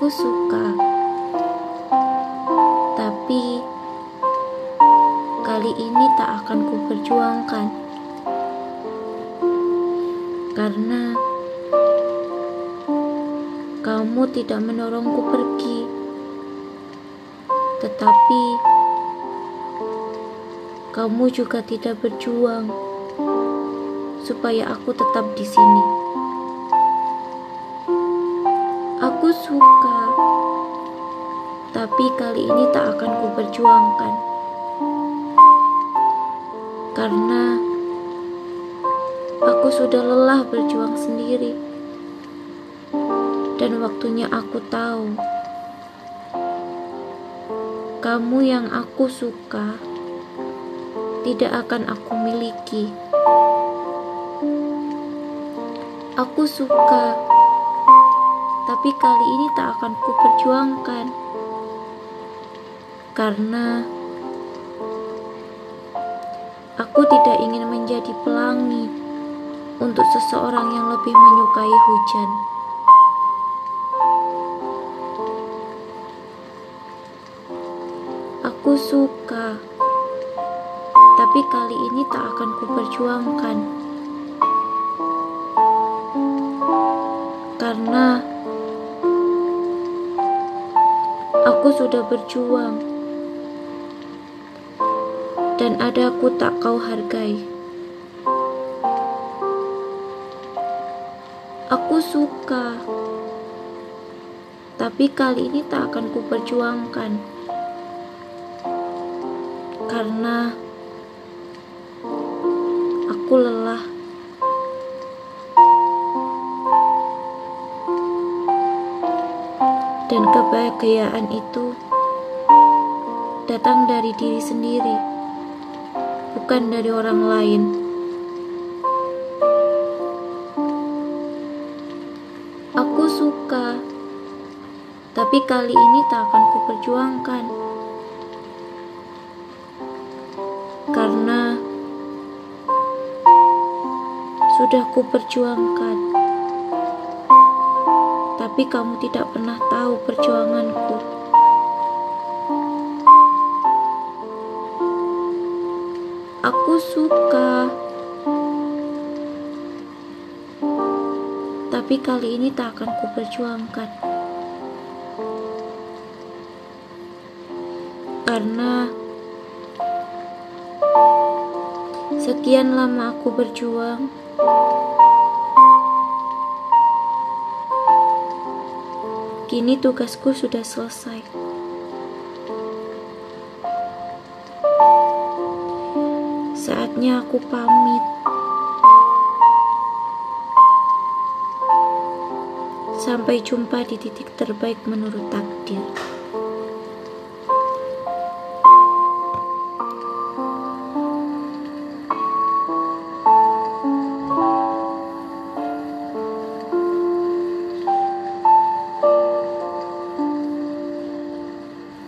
Aku suka, tapi kali ini tak akan kuperjuangkan. Karena kamu tidak mendorongku pergi, tetapi kamu juga tidak berjuang supaya aku tetap di sini. Aku suka, tapi kali ini tak akan kuperjuangkan. Karena aku sudah lelah berjuang sendiri, dan waktunya aku tahu. Kamu yang aku suka tidak akan aku miliki. Aku suka, tapi kali ini tak akan kuperjuangkan karena aku tidak ingin menjadi pelangi untuk seseorang yang lebih menyukai hujan. Aku suka, tapi kali ini tak akan kuperjuangkan. Karena aku sudah berjuang dan adaku tak kau hargai. Aku suka, tapi kali ini tak akan kuperjuangkan karena aku lelah. Dan kebahagiaan itu datang dari diri sendiri, bukan dari orang lain. Aku suka, tapi kali ini tak akan kuperjuangkan. Karena sudah kuperjuangkan, tapi kamu tidak pernah tahu perjuanganku. Aku suka, tapi kali ini tak akan kuperjuangkan. Karena sekian lama aku berjuang, kini tugasku sudah selesai. Saatnya aku pamit. Sampai jumpa di titik terbaik menurut takdir.